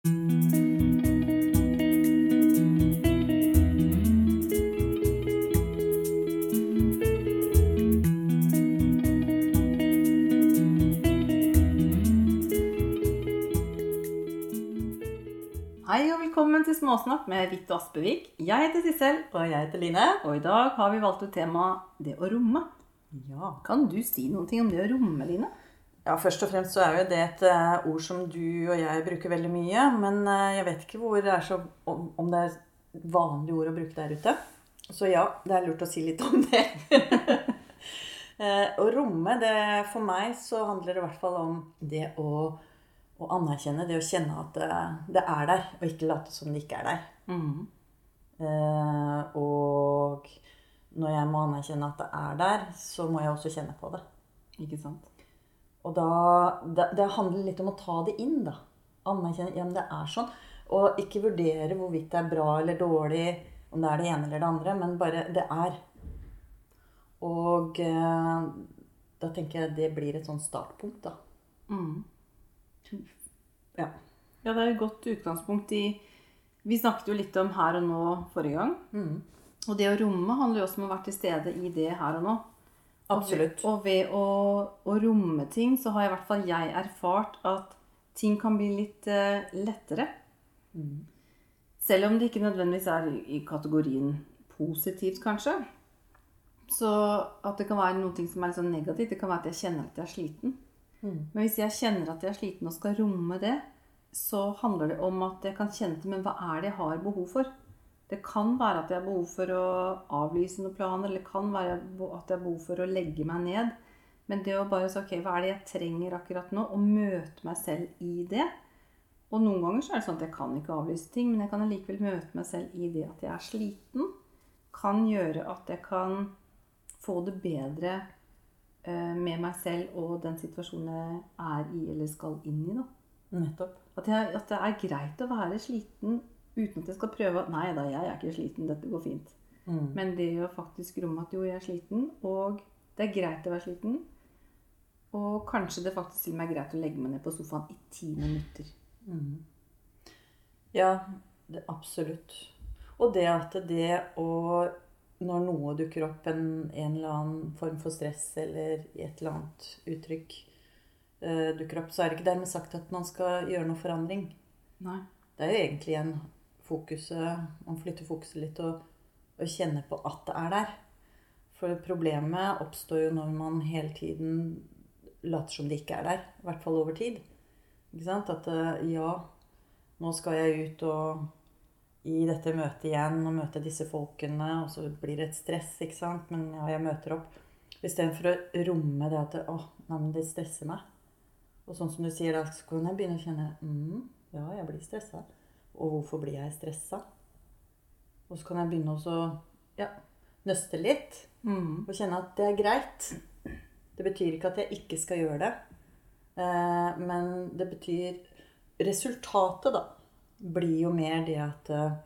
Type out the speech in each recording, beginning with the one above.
Hei og velkommen til Småsnakk med Vitt og Aspevik. Jeg heter Sissel, Og jeg heter Line. og i dag har vi valgt ut temaet det å romme. Ja. Kan du si noen ting om det å romme, Line? Ja, Først og fremst så er jo det et eh, ord som du og jeg bruker veldig mye. Men eh, jeg vet ikke hvor det er så, om, det er vanlige ord å bruke der ute. Så ja, det er lurt å si litt om det. Eh, Å romme, det, for meg så handler det i hvert fall om det å, å anerkjenne, det å kjenne at det, det er der, og ikke late som det ikke er der. Mm. Eh, og når jeg må anerkjenne at det er der, så må jeg også kjenne på det. Ikke sant? Og da, det, det handler litt om å ta det inn, da. Anerkjenne ja, men det er sånn. Og ikke vurdere hvorvidt det er bra eller dårlig, om det er det ene eller det andre, men bare det er. Og eh, da tenker jeg det blir et sånn startpunkt, da. Mm. Ja. Ja, det er et godt utgangspunkt i Vi snakket jo litt om her og nå forrige gang. Mm. Og det å romme handler jo også om å være til stede i det her og nå. Absolutt. Og ved å, å romme ting, så har i hvert fall jeg erfart at ting kan bli litt uh, lettere. Mm. Selv om det ikke nødvendigvis er i- kategorien positivt, kanskje. Så at det kan være noe som er litt sånn negativt. Det kan være at jeg kjenner at jeg er sliten. Mm. Men hvis jeg kjenner at jeg er sliten og skal romme det, så handler det om at jeg kan kjenne til Men hva er det jeg har behov for? Det kan være at jeg har behov for å avlyse noen planer, eller det kan være at jeg har behov for å legge meg ned. Men det å bare si ok, hva er det jeg trenger akkurat nå? Og møte meg selv i det. Og noen ganger så er det sånn at jeg kan ikke avlyse ting, men jeg kan allikevel møte meg selv i det at jeg er sliten. Kan gjøre at jeg kan få det bedre eh, med meg selv og den situasjonen jeg er i eller skal inn i. da. Nettopp. At, jeg, at det er greit å være sliten uten at jeg skal prøve at Nei da, jeg er ikke sliten, dette går fint. Mm. Men det gjør faktisk romme at jo, jeg er sliten, og det er greit å være sliten. Og kanskje det faktisk til og med er greit å legge meg ned på sofaen i ti minutter. Mm. Ja, det, absolutt. Og det at det å Når noe dukker opp, en, en eller annen form for stress eller et eller annet uttrykk eh, dukker opp, så er det ikke dermed sagt at man skal gjøre noe forandring. Nei. Det er jo egentlig en fokuset Man flytter fokuset litt og, og kjenner på at det er der. For problemet oppstår jo når man hele tiden later som det ikke er der. I hvert fall over tid. Ikke sant? At eh, ja, nå skal jeg ut og i dette møtet igjen og møte disse folkene, og så blir det et stress, ikke sant. Men ja, jeg møter opp. Istedenfor å romme det at Å, nei, men det stresser meg. Og sånn som du sier, da kan jeg begynne å kjenne mm, Ja, jeg blir stressa. Og hvorfor blir jeg stressa? Og så kan jeg begynne å ja, nøste litt. Mm. Og kjenne at det er greit. Det betyr ikke at jeg ikke skal gjøre det. Eh, men det betyr Resultatet, da, blir jo mer det at eh,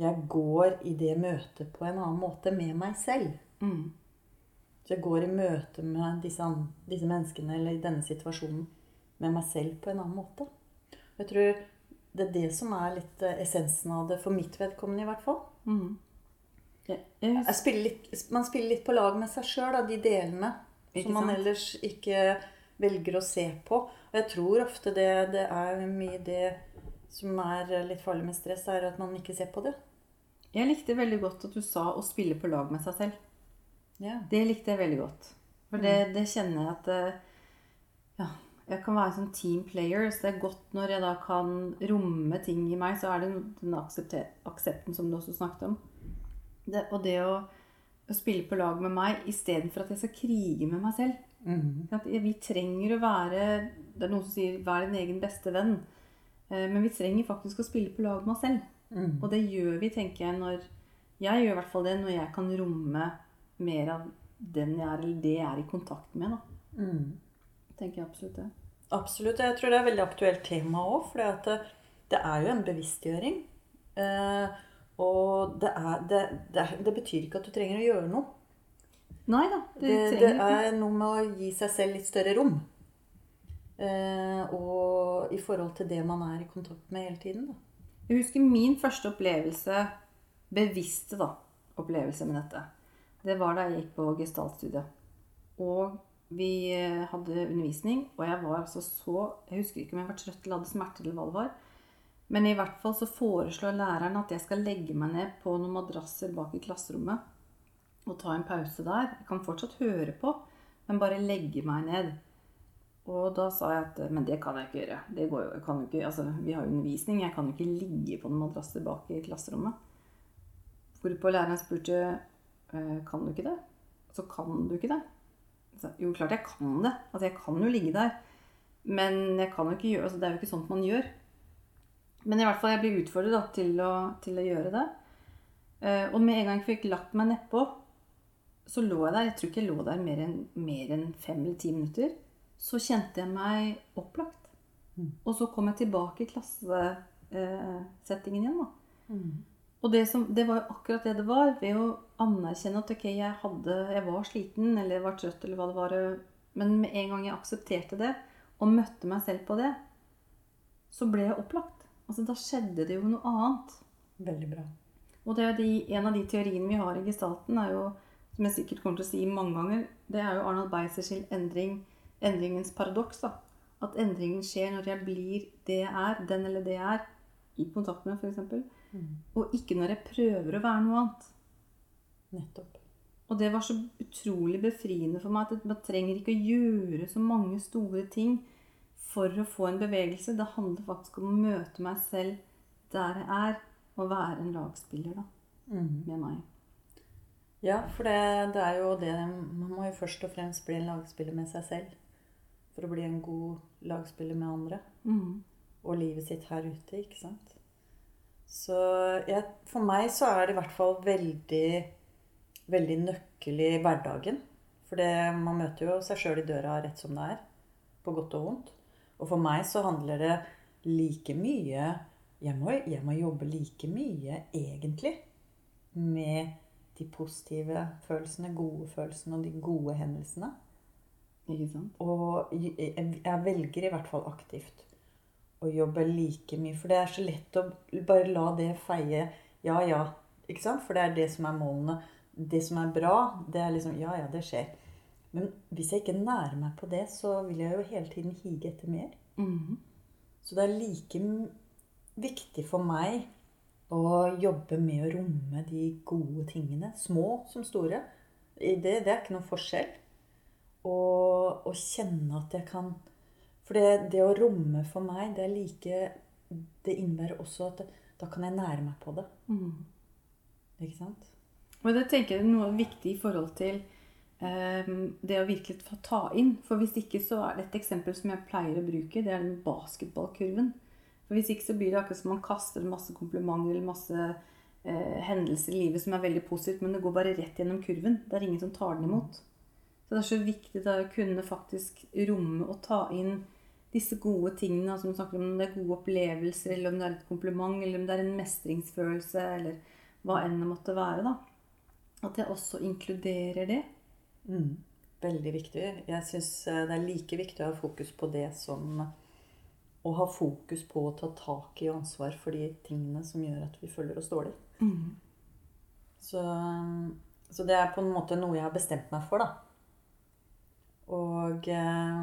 jeg går i det møtet på en annen måte med meg selv. Mm. Så jeg går i møte med disse, disse menneskene eller i denne situasjonen med meg selv på en annen måte. Jeg tror det er det som er litt eh, essensen av det, for mitt vedkommende i hvert fall. Mm. Jeg spiller litt, man spiller litt på lag med seg sjøl, de delene Ikke som man sant? ellers ikke velger å se på. Og jeg tror ofte det, det er mye det som er litt farlig med stress, er at man ikke ser på det. Jeg likte veldig godt at du sa å spille på lag med seg selv. Ja. Det likte jeg veldig godt. For det, det kjenner jeg at eh, jeg kan være en sånn team player. Så det er godt når jeg da kan romme ting i meg, så er det den aksepten som du også snakket om. Det, og det å, å spille på lag med meg istedenfor at jeg skal krige med meg selv. At vi trenger å være Det er noen som sier 'vær din egen beste venn'. Eh, Men vi trenger faktisk å spille på lag med oss selv. Mm. Og det gjør vi, tenker jeg, når Jeg gjør i hvert fall det når jeg kan romme mer av den jeg er, eller det jeg er i kontakt med. da. Mhm. Tenker jeg absolutt det. Absolutt. Jeg tror det er et veldig aktuelt tema òg. For det, det er jo en bevisstgjøring. Eh, og det, er, det, det, det betyr ikke at du trenger å gjøre noe. Nei da. Det, er noe med å gi seg selv litt større rom. Eh, og i forhold til det man er i kontakt med hele tiden. Da. Jeg husker min første opplevelse, bevisste da, opplevelse med dette. Det var da jeg gikk på gestaltstudiet. Og vi eh, hadde undervisning, og jeg var altså så Jeg husker ikke om jeg var trøtt eller hadde smerter eller hva det var. Men i hvert fall så foreslår læreren at jeg skal legge meg ned på noen madrasser bak i klasserommet og ta en pause der. Jeg kan fortsatt høre på, men bare legge meg ned. Og da sa jeg at Men det kan jeg ikke gjøre. Det går jo, kan ikke, altså, vi har undervisning. Jeg kan jo ikke ligge på noen madrasser bak i klasserommet. Hvorpå læreren spurte «Eh, kan du ikke det. Så kan du ikke det. Jo, klart jeg kan det. Altså, jeg kan jo ligge der. Men jeg kan jo ikke gjøre, altså, det er jo ikke sånt man gjør. Men i hvert fall jeg blir utfordret da, til, å, til å gjøre det. Eh, og med en gang jeg fikk lagt meg nedpå, så lå jeg der. Jeg tror ikke jeg lå der mer enn, mer enn fem eller ti minutter. Så kjente jeg meg opplagt. Mm. Og så kom jeg tilbake i klassesettingen igjen. da. Mm. Og det, som, det var jo akkurat det det var. Ved å anerkjenne at ok, jeg, hadde, jeg var sliten eller jeg var trøtt, eller hva det var. Men med en gang jeg aksepterte det, og møtte meg selv på det, så ble jeg opplagt. Altså, da skjedde det jo noe annet. Veldig bra. Og det er de, en av de teoriene vi har i gestalten, er jo, som jeg sikkert kommer til å si mange ganger, det er jo Arnold Beisers endring, endringens paradoks. da. At endringen skjer når jeg blir det jeg er, den eller det jeg er, i kontakt med f.eks. Mm. Og ikke når jeg prøver å være noe annet. Nettopp. Og det var så utrolig befriende for meg at man trenger ikke å gjøre så mange store ting for å få en bevegelse. Det handler faktisk om å møte meg selv der jeg er, og være en lagspiller da, Mm. med meg. Ja, for det, det er jo det Man må jo først og fremst bli en lagspiller med seg selv. For å bli en god lagspiller med andre. Mm. Og livet sitt her ute, ikke sant. Så jeg, for meg så er det i hvert fall veldig, veldig nøkkel i hverdagen. For det, man møter jo seg sjøl i døra rett som det er. På godt og vondt. Og for meg så handler det like mye jeg må, jeg må jobbe like mye, egentlig, med de positive følelsene, gode følelsene og de gode hendelsene. Ikke sant? Og jeg, jeg velger i hvert fall aktivt å jobbe like mye. For det er så lett å bare la det feie ja, ja. Ikke sant? For det er det som er målene. Det som er bra, det er liksom ja, ja, det skjer. Men hvis jeg ikke nærer meg på det, så vil jeg jo hele tiden hige etter mer. Mhm. Så det er like viktig for meg å jobbe med å romme de gode tingene. Små som store. Det, det er ikke noen forskjell. Og, og kjenne at jeg kan For det, det å romme for meg, det er like Det innebærer også at da kan jeg nære meg på det. Mm. Ikke sant? Og det tenker jeg er noe viktig i forhold til um, det å virkelig få ta inn. For hvis ikke så er det et eksempel som jeg pleier å bruke, det er den basketballkurven. For hvis ikke så blir det akkurat som man kaster masse komplimenter eller masse uh, hendelser i livet som er veldig positivt, men det går bare rett gjennom kurven. Det er ingen som tar den imot. Så det er så viktig da å kunne faktisk romme og ta inn disse gode tingene. Altså om, snakker om det er gode opplevelser, eller om det er et kompliment, eller om det er en mestringsfølelse, eller hva enn det måtte være. da. At jeg også inkluderer det. Mm. Veldig viktig. Jeg syns det er like viktig å ha fokus på det som å ha fokus på å ta tak i ansvar for de tingene som gjør at vi føler oss dårlig. Så, så det er på en måte noe jeg har bestemt meg for, da. Og, eh,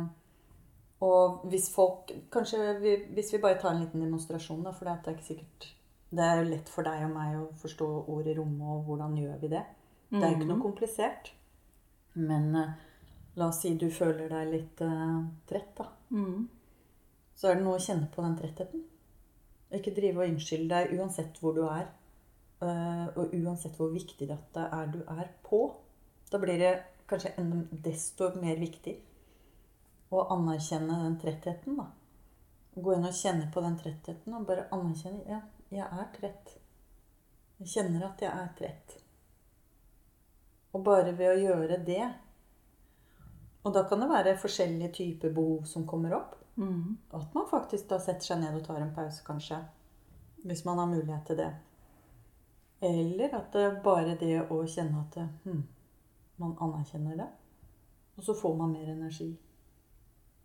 og hvis folk Kanskje vi, hvis vi bare tar en liten demonstrasjon, da, for det er ikke sikkert Det er lett for deg og meg å forstå ordet rommet, og hvordan gjør vi det? Det er jo ikke noe komplisert. Men eh, la oss si du føler deg litt uh, trett, da. Mm. Så er det noe å kjenne på den trettheten. Ikke drive og unnskylde deg uansett hvor du er. Uh, og uansett hvor viktig det er du er på. Da blir det kanskje enda desto mer viktig å anerkjenne den trettheten, da. Gå inn og kjenne på den trettheten og bare anerkjenne ja, jeg er trett. Jeg kjenner at jeg er trett. Og bare ved å gjøre det Og da kan det være forskjellige typer behov som kommer opp. Mm. At man faktisk da setter seg ned og tar en pause, kanskje. Hvis man har mulighet til det. Eller at det bare det å kjenne at det, hm, man anerkjenner det. Og så får man mer energi.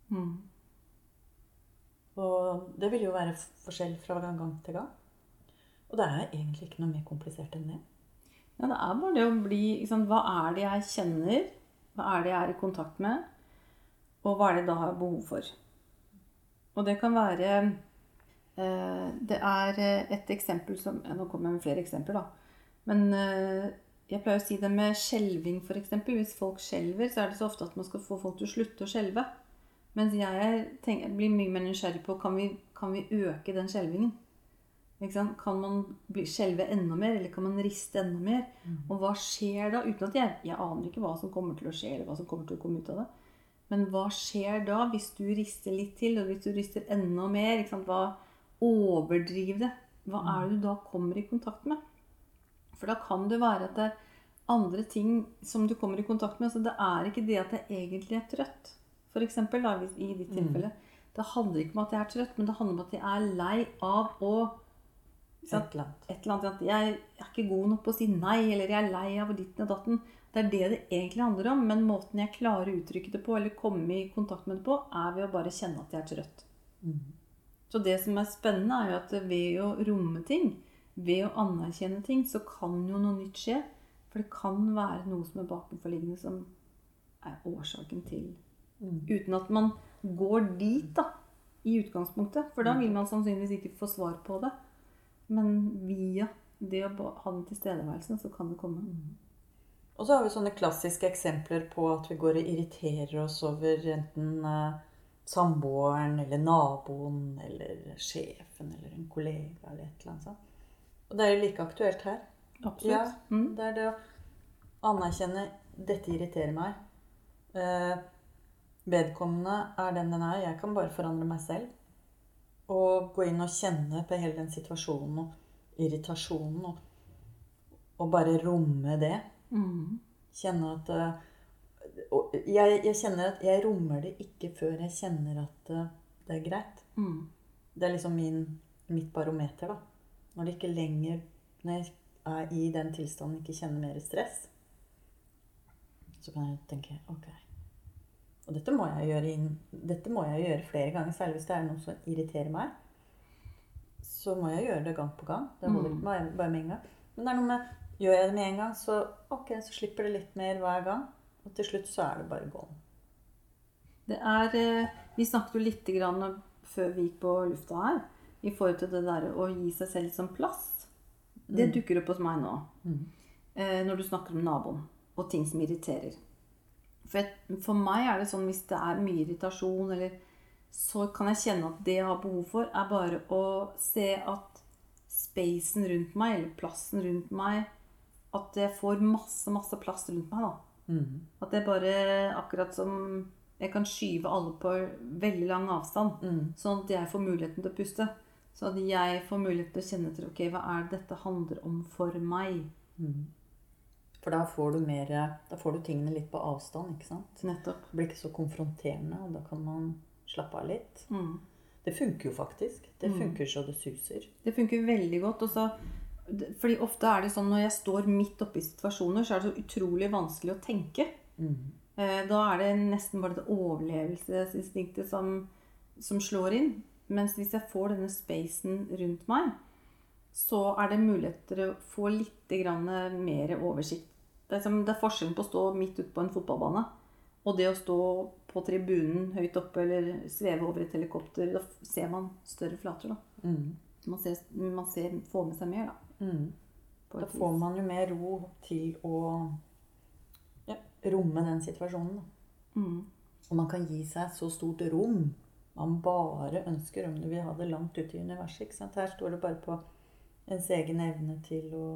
Mm. Og det vil jo være forskjell fra gang til gang. Og det er egentlig ikke noe mer komplisert enn det. Ja, det er bare det å bli liksom. Hva er det jeg kjenner? Hva er det jeg er i kontakt med? Og hva er det jeg da har behov for? Og det kan være eh, Det er eh, et eksempel som ja, Nå kommer jeg med flere eksempler, da. Men eh, jeg pleier å si det med skjelving, f.eks. Hvis folk skjelver, så er det så ofte at man skal få folk til å slutte å skjelve. Mens jeg tenker, blir mye mer nysgjerrig på kan vi kan vi øke den skjelvingen. Kan man skjelve enda mer, eller kan man riste enda mer? Mm. Og hva skjer da? Uten at jeg, jeg aner ikke hva som kommer til å skje, eller hva som kommer til å komme ut av det. Men hva skjer da hvis du rister litt til, og hvis du rister enda mer? Hva overdriver det. Hva mm. er det du da kommer i kontakt med? For da kan det være at det er andre ting som du kommer i kontakt med. Så det er ikke det at jeg egentlig er trøtt, f.eks. i ditt mm. tilfelle. Mm. Det handler ikke om at jeg er trøtt, men det handler om at jeg er lei av å et eller. Et eller annet jeg er ikke god nok på å si nei, eller jeg er lei av ditten og datten. Det er det det egentlig handler om, men måten jeg klarer å uttrykke det på, eller komme i kontakt med det på, er ved å bare kjenne at jeg er trøtt. Mm. Så det som er spennende, er jo at ved å romme ting, ved å anerkjenne ting, så kan jo noe nytt skje. For det kan være noe som er bakenforliggende, som er årsaken til mm. Uten at man går dit, da, i utgangspunktet. For da mm. vil man sannsynligvis ikke få svar på det. Men via det å ha den tilstedeværelsen, så kan det komme. Mm. Og så har vi sånne klassiske eksempler på at vi går og irriterer oss over enten uh, samboeren eller naboen eller sjefen eller en kollega eller et eller annet sånt. Og det er jo like aktuelt her. Absolutt. Ja, mm. Det er det å anerkjenne 'Dette irriterer meg'. Eh, vedkommende er den den er. Jeg kan bare forandre meg selv. Og gå inn og kjenne på hele den situasjonen og irritasjonen. Og, og bare romme det. Mm. Kjenne at uh, jeg, jeg, kjenner at jeg rommer det ikke før jeg kjenner at uh, det er greit. Mm. Det er liksom min, mitt barometer, da. Når det ikke lenger Når jeg er i den tilstanden ikke kjenner mer stress, så kan jeg tenke ok. Og dette må jeg gjøre, inn, dette må jeg gjøre flere ganger, særlig hvis det er noe som irriterer meg. Så må jeg gjøre det gang på gang. Det holder ikke mm. bare med en gang. Men det er noe med Gjør jeg det med en gang, så ok, så slipper det litt mer hver gang. Og til slutt så er det bare gone. Det er eh, Vi snakket jo litt grann før vi gikk på lufta her i forhold til det der å gi seg selv som plass. Det mm. dukker opp hos meg nå. Mm. Eh, når du snakker om naboen og ting som irriterer. For, for, meg er det sånn hvis det er mye irritasjon, eller så kan jeg kjenne at det jeg har behov for, er bare å se at spacen rundt meg, eller plassen rundt meg At jeg får masse, masse plass rundt meg. da. Mm. At det bare Akkurat som jeg kan skyve alle på veldig lang avstand, mm. sånn at jeg får muligheten til å puste. Så at jeg får mulighet til å kjenne etter ok, hva er det dette handler om for meg. Mm. For da får du mer Da får du tingene litt på avstand, ikke sant? Nettopp. Det blir ikke så konfronterende, og da kan man slappe av litt. Mm. Det funker jo faktisk. Det mm. funker så det suser. Det funker veldig godt. Også, fordi ofte er det sånn når jeg står midt oppe i situasjoner, så er det så utrolig vanskelig å tenke. Mm. Eh, da er det nesten bare det overlevelsesinstinktet som, som slår inn. Mens hvis jeg får denne spacen rundt meg, så er det muligheter å få litt mer oversikt. Det er, som, det er forskjellen på å stå midt ute på en fotballbane og det å stå på tribunen høyt oppe eller sveve over et helikopter. Da ser man større flater. da. Mm. Man, ser, man ser, får med seg mer, da. Mm. Da får man jo mer ro til å ja, romme den situasjonen. Da. Mm. Og man kan gi seg så stort rom man bare ønsker, om du vil ha det langt ute i universet. ikke sant? Her står det bare på ens egen evne til å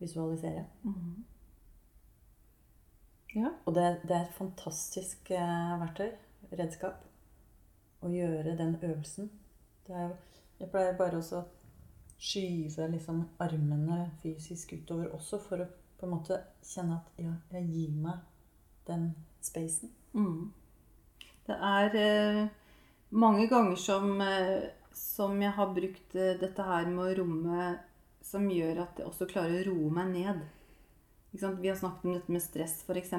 visualisere. Mm. Ja. Og det, det, er et fantastisk eh, verktøy, redskap, å gjøre den øvelsen. Er, jeg pleier bare å skyve liksom armene fysisk utover også, for å på en måte kjenne at ja, jeg gir meg den spacen. Mm. Det er eh, mange ganger som, eh, som, jeg har brukt eh, dette her med å romme som gjør at jeg også klarer å roe meg ned. Vi har snakket om dette med stress, f.eks.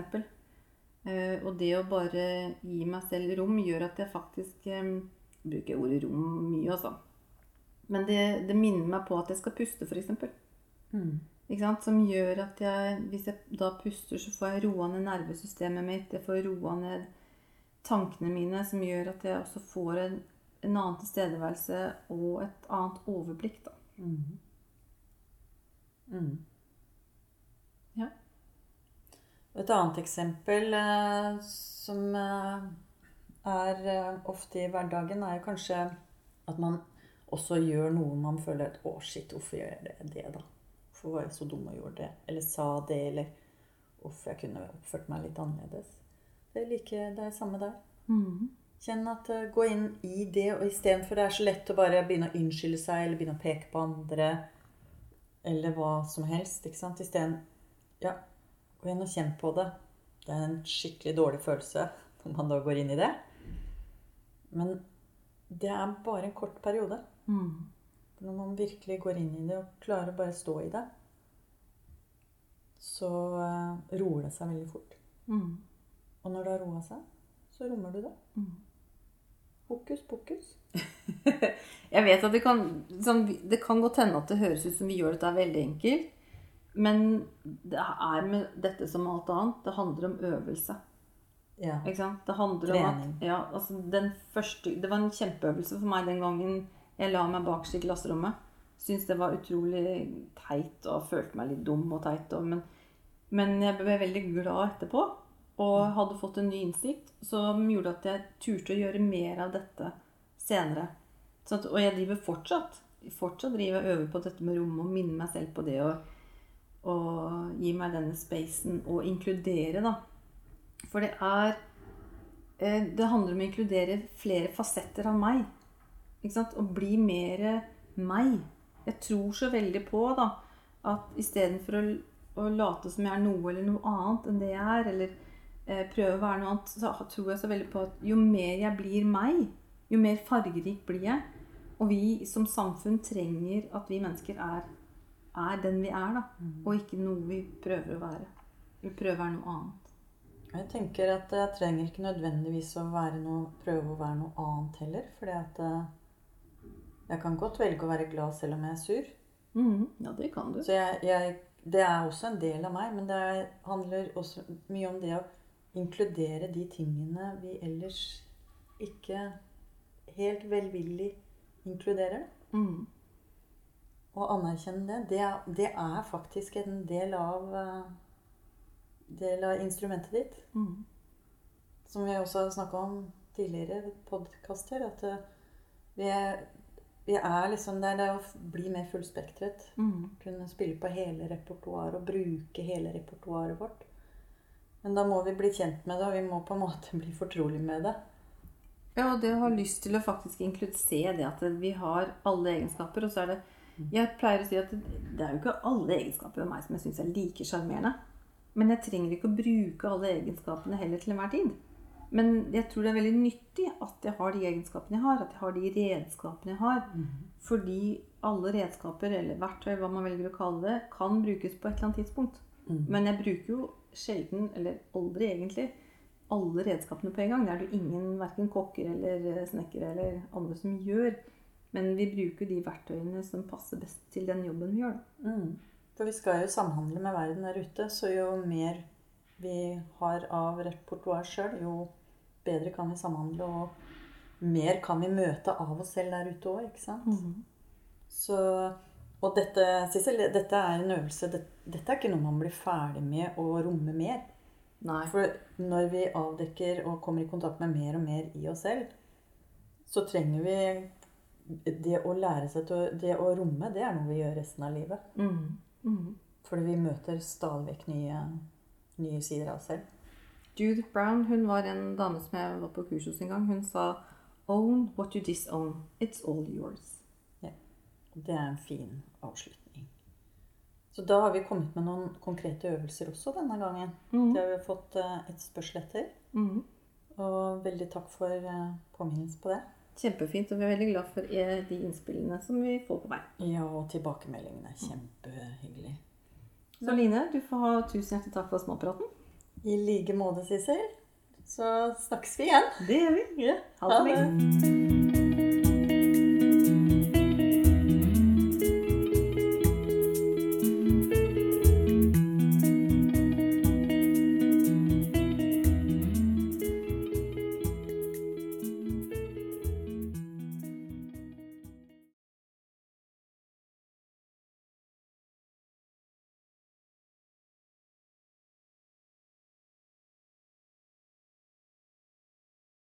Eh, og det å bare gi meg selv rom gjør at jeg faktisk bruker ordet rom mye, altså. Men det, det minner meg på at jeg skal puste, f.eks. Mm. Som gjør at jeg, hvis jeg da puster, så får jeg roa ned nervesystemet mitt. Jeg får roa ned tankene mine, som gjør at jeg også får en, en annen tilstedeværelse og et annet overblikk. da. Mm. Mm. Ja. Et annet eksempel eh, som eh, er eh, ofte i hverdagen, er jo kanskje at man også gjør noe man føler 'Å, shit, hvorfor gjør jeg det, det da?' Hvorfor var jeg så dum og gjorde det? Eller sa det, eller hvorfor jeg kunne oppført meg litt annerledes. Det er like, det er samme der. Mm. Kjenn at uh, Gå inn i det, og istedenfor det er så lett å bare begynne å unnskylde seg eller begynne å peke på andre eller hva som helst. ikke sant? Isteden ja, gå inn og kjenn på det. Det er en skikkelig dårlig følelse når man da går inn i det. Men det er bare en kort periode. Mm. Når man virkelig går inn i det og klarer å bare stå i det, så uh, roer det seg veldig fort. Mhm. Og når det har roa seg, så rommer du det. Mm. Hokus pokus. Jeg vet at det kan, sånn, det kan godt hende at det høres ut som vi gjør dette veldig enkelt. Men det er med dette som alt annet. Det handler om øvelse. Ja. Ikke sant? Det handler Trening. om at ja, altså den første, Det var en kjempeøvelse for meg den gangen jeg la meg bakerst i klasserommet. Syntes det var utrolig teit og følte meg litt dum og teit. Og, men, men jeg ble veldig glad etterpå og hadde fått en ny innsikt som gjorde at jeg turte å gjøre mer av dette senere. At, og jeg driver fortsatt. Fortsatt driver og øver på dette med rommet og minner meg selv på det. Og, og gi meg denne spacen og inkludere, da. For det er eh, Det handler om å inkludere flere fasetter av meg. Ikke sant? Og bli mer meg. Jeg tror så veldig på da, at istedenfor å, å late som jeg er noe eller noe annet enn det jeg er, eller prøve å være noe annet, så tror jeg så veldig på at jo mer jeg blir meg, jo mer fargerik blir jeg. Og vi som samfunn trenger at vi mennesker er, er den vi er, da. Og ikke noe vi prøver å være. Vi prøver å være noe annet. Jeg tenker at jeg trenger ikke nødvendigvis å være noe, prøve å være noe annet heller. Fordi at eh, jeg kan godt velge å være glad selv om jeg er sur. Mm, Ja, det kan du. Så jeg, jeg, det er også en del av meg, men det er, handler også mye om det å inkludere de tingene vi ellers ikke helt velvillig inkluderer. Mm. Og anerkjenne det, det er, det er faktisk en del av, eh, del av instrumentet ditt. Mm. Som vi også har snakka om tidligere podkaster, at eh, vi er, vi er liksom der det er å bli mer fullspektret. Mm. Kunne spille på hele repertoaret og bruke hele repertoaret vårt. Men da må vi bli kjent med det, og vi må på en måte bli fortrolig med det. Ja, og det å ha lyst til å faktisk inkludere det at vi har alle egenskaper, og så er det Jeg pleier å si at det, er jo ikke alle egenskaper ved meg som jeg syns er like sjarmerende. Men jeg trenger ikke å bruke alle egenskapene heller til enhver tid. Men jeg tror det er veldig nyttig at jeg har de egenskapene jeg har, at jeg har de redskapene jeg har. Fordi alle redskaper, eller verktøy, hva man velger å kalle det, kan brukes på et eller annet tidspunkt. Mm. Men jeg bruker jo sjelden, eller aldri egentlig, alle redskapene på en gang. Det er det jo ingen, verken kokker eller eh, snekkere eller andre som gjør. Men vi bruker de verktøyene som passer best til den jobben vi gjør. Mm. For vi skal jo samhandle med verden der ute, så jo mer vi har av repertoar sjøl, jo bedre kan vi samhandle, og mer kan vi møte av oss selv der ute òg, ikke sant? Så, og dette, Sissel, dette er en øvelse. Det, dette er ikke noe man blir ferdig med å romme mer. Nei. For når vi avdekker og kommer i kontakt med mer og mer i oss selv, så trenger vi det å lære seg til å, det å romme, det er noe vi gjør resten av livet. Mm. Mm. Fordi vi møter stadig vekk nye, nye sider av oss selv. Judith Brown hun var en dame som jeg var på kurs hos en gang. Hun sa Own what you disown. It's all yours. Det er en fin avslutning. Så da har vi kommet med noen konkrete øvelser også denne gangen. Mm. Det har vi fått eh, et spørsmål etter. Mm. Og veldig takk for eh, påminnelse på det. Kjempefint, og vi er veldig glad for eh, de innspillene som vi får på vei. Ja, og tilbakemeldingene kjempehyggelig. Så Line, du får ha tusen hjertelig takk for småpraten. I like måte, Sissel. Så snakkes vi igjen. Det gjør vi. Ja, Ha det.